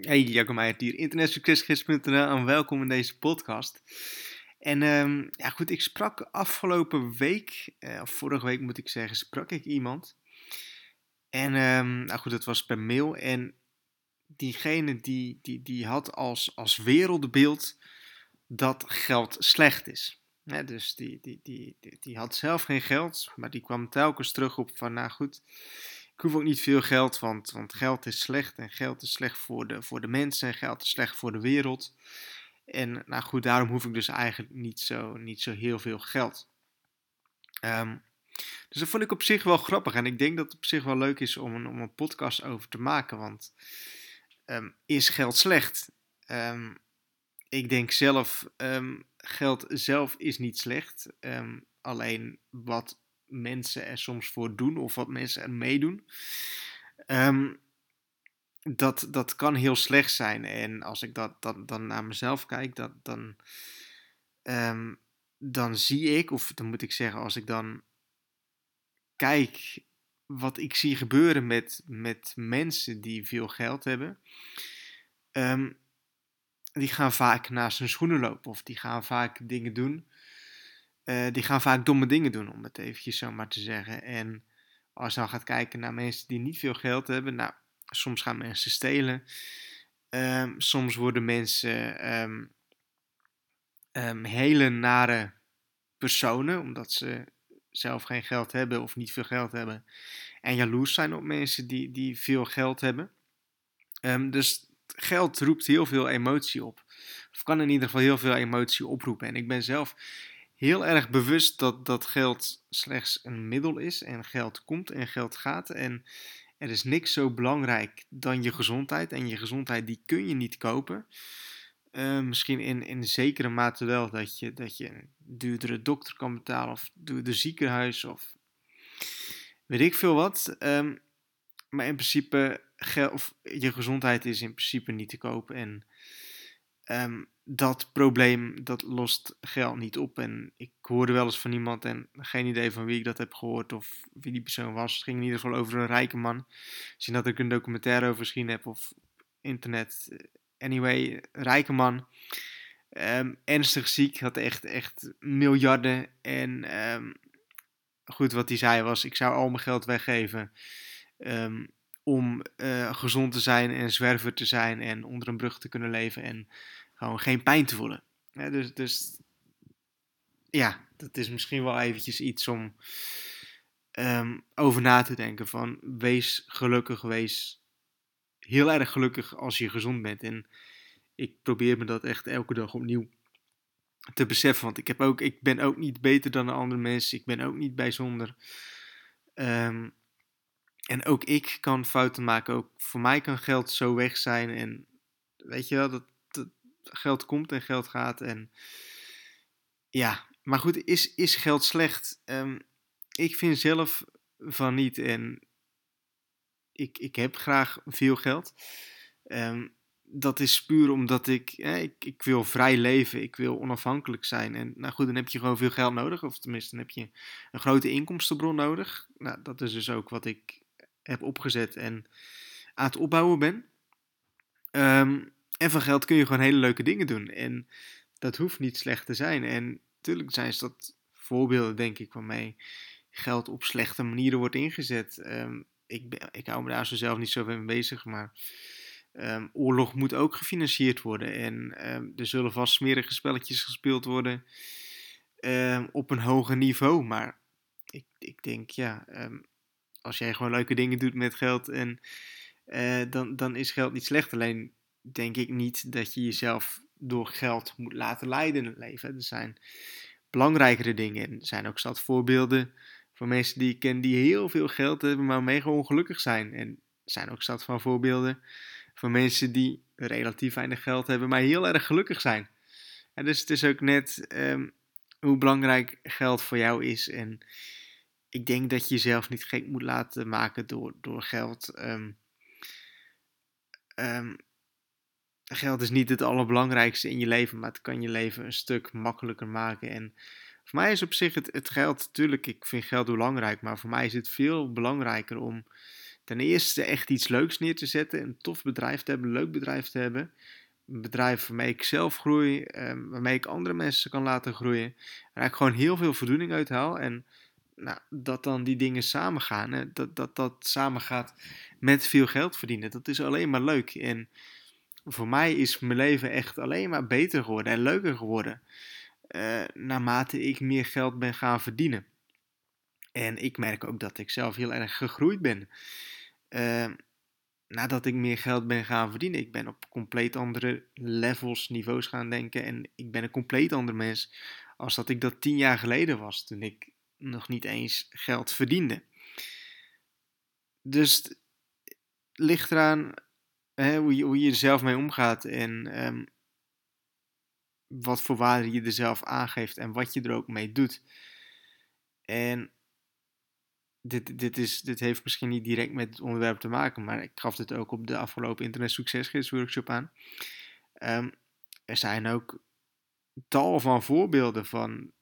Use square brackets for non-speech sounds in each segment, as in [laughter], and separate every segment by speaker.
Speaker 1: Hey, Jacco Meijer hier, internetsuccesgids.nl en welkom in deze podcast. En um, ja goed, ik sprak afgelopen week, uh, of vorige week moet ik zeggen, sprak ik iemand. En um, nou goed, dat was per mail en diegene die, die, die had als, als wereldbeeld dat geld slecht is. dus die, die, die, die, had zelf geen geld, maar die kwam telkens terug op van, nou goed, hoef ook niet veel geld, want, want geld is slecht en geld is slecht voor de, voor de mensen en geld is slecht voor de wereld. En nou goed, daarom hoef ik dus eigenlijk niet zo, niet zo heel veel geld. Um, dus dat vond ik op zich wel grappig en ik denk dat het op zich wel leuk is om een, om een podcast over te maken, want um, is geld slecht? Um, ik denk zelf, geld zelf is niet slecht, alleen wat mensen er soms voor doen of wat mensen er meedoen. Um, dat, dat kan heel slecht zijn. En als ik dat, dat dan naar mezelf kijk, dat, dan, um, dan zie ik, of dan moet ik zeggen, als ik dan kijk wat ik zie gebeuren met, met mensen die veel geld hebben. Um, die gaan vaak naast hun schoenen lopen of die gaan vaak dingen doen uh, die gaan vaak domme dingen doen, om het eventjes zo maar te zeggen. En als je dan gaat kijken naar mensen die niet veel geld hebben, nou, soms gaan mensen stelen. Um, soms worden mensen um, um, hele nare personen, omdat ze zelf geen geld hebben of niet veel geld hebben. En jaloers zijn op mensen die, die veel geld hebben. dus geld roept heel veel emotie op. Of kan in ieder geval heel veel emotie oproepen. En ik ben zelf heel erg bewust dat, dat geld slechts een middel is. En geld komt en geld gaat. En er is niks zo belangrijk dan je gezondheid. En je gezondheid die kun je niet kopen. Uh, misschien in, in zekere mate wel dat je, dat je een duurdere dokter kan betalen. Of duurder ziekenhuis. Of weet ik veel wat. Um, maar in principe, of je gezondheid is in principe niet te kopen. En um, dat probleem, dat lost geld niet op. En ik hoorde wel eens van iemand, en geen idee van wie ik dat heb gehoord of wie die persoon was. Het ging in ieder geval over een rijke man. Misschien dat ik een documentaire over gezien heb of internet. Anyway, rijke man. Um, ernstig ziek, had echt, echt miljarden. En um, goed, wat hij zei was, ik zou al mijn geld weggeven um, om uh, gezond te zijn en zwerver te zijn en onder een brug te kunnen leven en gewoon geen pijn te voelen. dus, dus ja, dat is misschien wel eventjes iets om um, over na te denken. Van wees gelukkig, wees heel erg gelukkig als je gezond bent. En ik probeer me dat echt elke dag opnieuw te beseffen. Want ik, heb ook, ik ben ook niet beter dan de andere mensen. Ik ben ook niet bijzonder. Um, en ook ik kan fouten maken. Ook voor mij kan geld zo weg zijn. En weet je wel, dat, geld komt en geld gaat. En ja, maar goed, is, is geld slecht? Um, ik vind zelf van niet. En ik, ik heb graag veel geld. Um, dat is puur omdat ik, ik, ik wil vrij leven, ik wil onafhankelijk zijn. En nou goed, dan heb je gewoon veel geld nodig, of tenminste, dan heb je een grote inkomstenbron nodig. Nou, dat is dus ook wat ik heb opgezet en aan het opbouwen ben. Um, en van geld kun je gewoon hele leuke dingen doen. En dat hoeft niet slecht te zijn. En natuurlijk zijn dat voorbeelden, denk ik, waarmee geld op slechte manieren wordt ingezet. Um, ik, ben, ik hou me daar zo zelf niet zo mee bezig, maar um, oorlog moet ook gefinancierd worden. En er zullen vast smerige spelletjes gespeeld worden op een hoger niveau. Maar ik, ik denk, ja, als jij gewoon leuke dingen doet met geld, en, uh, dan, dan is geld niet slecht. Alleen denk ik niet dat je jezelf door geld moet laten leiden in het leven. Er zijn belangrijkere dingen. En er zijn ook zat voorbeelden van mensen die ik ken die heel veel geld hebben, maar mega ongelukkig zijn. En er zijn ook zat van voorbeelden van mensen die relatief weinig geld hebben, maar heel erg gelukkig zijn. En dus het is ook net um, hoe belangrijk geld voor jou is. En ik denk dat je jezelf niet gek moet laten maken door, door geld. Um, um, geld is niet het allerbelangrijkste in je leven, maar het kan je leven een stuk makkelijker maken. En voor mij is op zich het, het geld, natuurlijk, ik vind geld belangrijk, maar voor mij is het veel belangrijker om ten eerste echt iets leuks neer te zetten, een tof bedrijf te hebben, een leuk bedrijf te hebben. Een bedrijf waarmee ik zelf groei, ehm, waarmee ik andere mensen kan laten groeien. En eigenlijk gewoon heel veel voldoening uithaal. En nou, dat dan die dingen samengaan, dat, dat dat samengaat met veel geld verdienen, dat is alleen maar leuk. En voor mij is mijn leven echt alleen maar beter geworden en leuker geworden. Uh, naarmate ik meer geld ben gaan verdienen. En ik merk ook dat ik zelf heel erg gegroeid ben. Uh, nadat ik meer geld ben gaan verdienen. Ik ben op compleet andere levels, niveaus gaan denken. En ik ben een compleet ander mens als dat ik dat tien jaar geleden was. Toen ik nog niet eens geld verdiende. Dus het ligt eraan hè, hoe, je, hoe je er zelf mee omgaat. En um, wat voor waarde je er zelf aangeeft. En wat je er ook mee doet. En dit, dit, is, dit heeft misschien niet direct met het onderwerp te maken, maar ik gaf dit ook op de afgelopen Internet Succesgids workshop aan. Um, er zijn ook tal van voorbeelden van,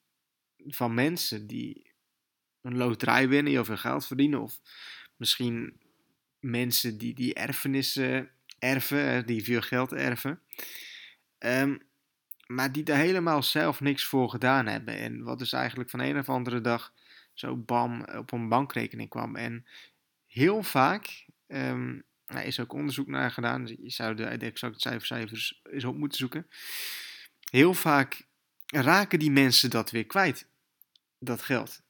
Speaker 1: van mensen die een loterij winnen, heel veel geld verdienen, of misschien mensen die, die erfenissen erven, die veel geld erven. Um, maar die daar helemaal zelf niks voor gedaan hebben. En wat dus eigenlijk van een of andere dag zo bam op een bankrekening kwam. En heel vaak, er is ook onderzoek naar gedaan, je zou de, de exacte cijfers eens op moeten zoeken. Heel vaak raken die mensen dat weer kwijt, dat geld.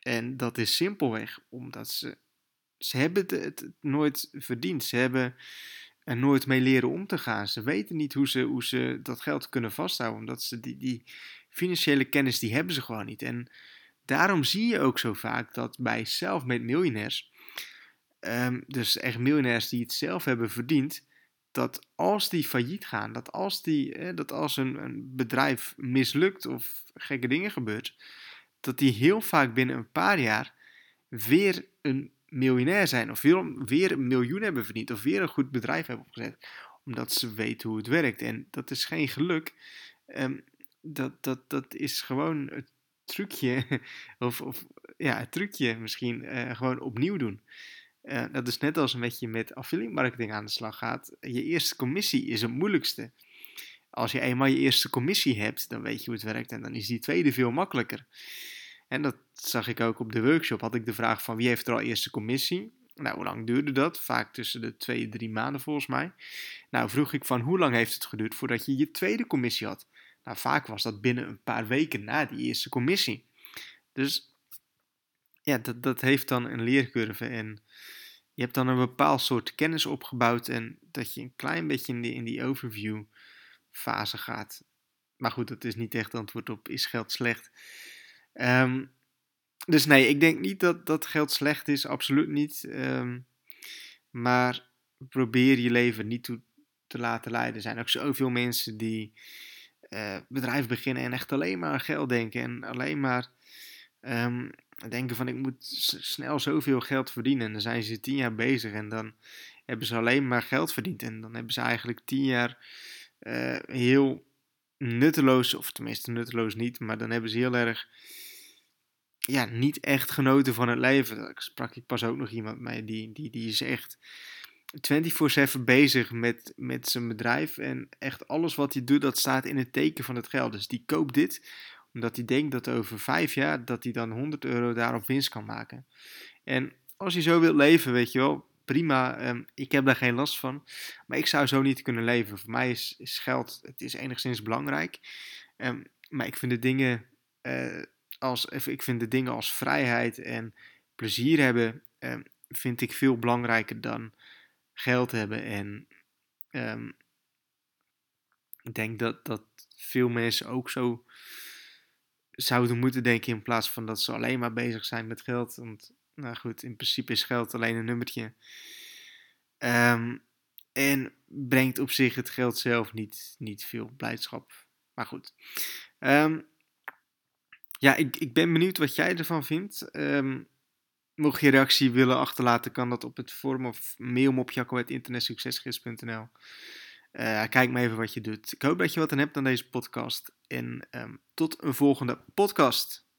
Speaker 1: En dat is simpelweg omdat ze, ze hebben het, nooit verdiend. Ze hebben er nooit mee leren om te gaan. Ze weten niet hoe ze, hoe ze dat geld kunnen vasthouden, omdat ze die, die financiële kennis, die hebben ze gewoon niet. En Daarom zie je ook zo vaak dat bij self-made miljonairs, um, dus echt miljonairs die het zelf hebben verdiend, dat als die failliet gaan, dat als, die, dat als een, een bedrijf mislukt of gekke dingen gebeurt, dat die heel vaak binnen een paar jaar weer een miljonair zijn of weer, weer een miljoen hebben verdiend of weer een goed bedrijf hebben opgezet, omdat ze weten hoe het werkt. En dat is geen geluk. Um, dat, dat, dat is gewoon het trucje, [laughs] of, of ja, het trucje misschien uh, gewoon opnieuw doen. Uh, dat is net als met je met affiliate marketing aan de slag gaat. Je eerste commissie is het moeilijkste. Als je eenmaal je eerste commissie hebt, dan weet je hoe het werkt en dan is die tweede veel makkelijker. En dat zag ik ook op de workshop. Had ik de vraag van wie heeft er al eerste commissie? Nou, hoe lang duurde dat? Vaak tussen de twee, drie maanden volgens mij. Nou, vroeg ik van hoe lang heeft het geduurd voordat je je tweede commissie had? Nou, vaak was dat binnen een paar weken na die eerste commissie. Dus ja, dat, dat heeft dan een leercurve en je hebt dan een bepaald soort kennis opgebouwd en dat je een klein beetje in die, in die overview fase gaat. Maar goed, dat is niet echt antwoord op is geld slecht. Ehm, dus nee, ik denk niet dat, dat geld slecht is, absoluut niet. Um, maar probeer je leven niet toe te laten leiden. Er zijn ook zoveel mensen die uh, bedrijf beginnen en echt alleen maar aan geld denken. En alleen maar um, denken van ik moet snel zoveel geld verdienen. En dan zijn ze tien jaar bezig en dan hebben ze alleen maar geld verdiend. En dan hebben ze eigenlijk tien jaar uh, heel nutteloos, of tenminste nutteloos niet, maar dan hebben ze heel erg ja, niet echt genoten van het leven. Daar sprak ik pas ook nog iemand mee, die, die, die is echt 24/7 bezig met, met zijn bedrijf. En echt alles wat hij doet, dat staat in het teken van het geld. Dus die koopt dit, omdat hij denkt dat over vijf jaar, dat hij dan 100 euro daarop winst kan maken. En als je zo wilt leven, weet je wel, prima. Um, ik heb daar geen last van. Maar ik zou zo niet kunnen leven. Voor mij is, geld, het is enigszins belangrijk. Um, maar ik vind de dingen... Uh, als, ik vind de dingen als vrijheid en plezier hebben, um, vind ik veel belangrijker dan geld hebben. En ik denk dat, dat veel mensen ook zo zouden moeten denken in plaats van dat ze alleen maar bezig zijn met geld. Want, nou goed, in principe is geld alleen een nummertje. Um, en brengt op zich het geld zelf niet, niet veel blijdschap. Maar goed. Um, ja, ik, ik ben benieuwd wat jij ervan vindt. Um, Mocht je reactie willen achterlaten, kan dat op het forum of mail me op jacco.internetsuccesgids.nl. Uh, kijk maar even wat je doet. Ik hoop dat je wat aan hebt aan deze podcast. En tot een volgende podcast.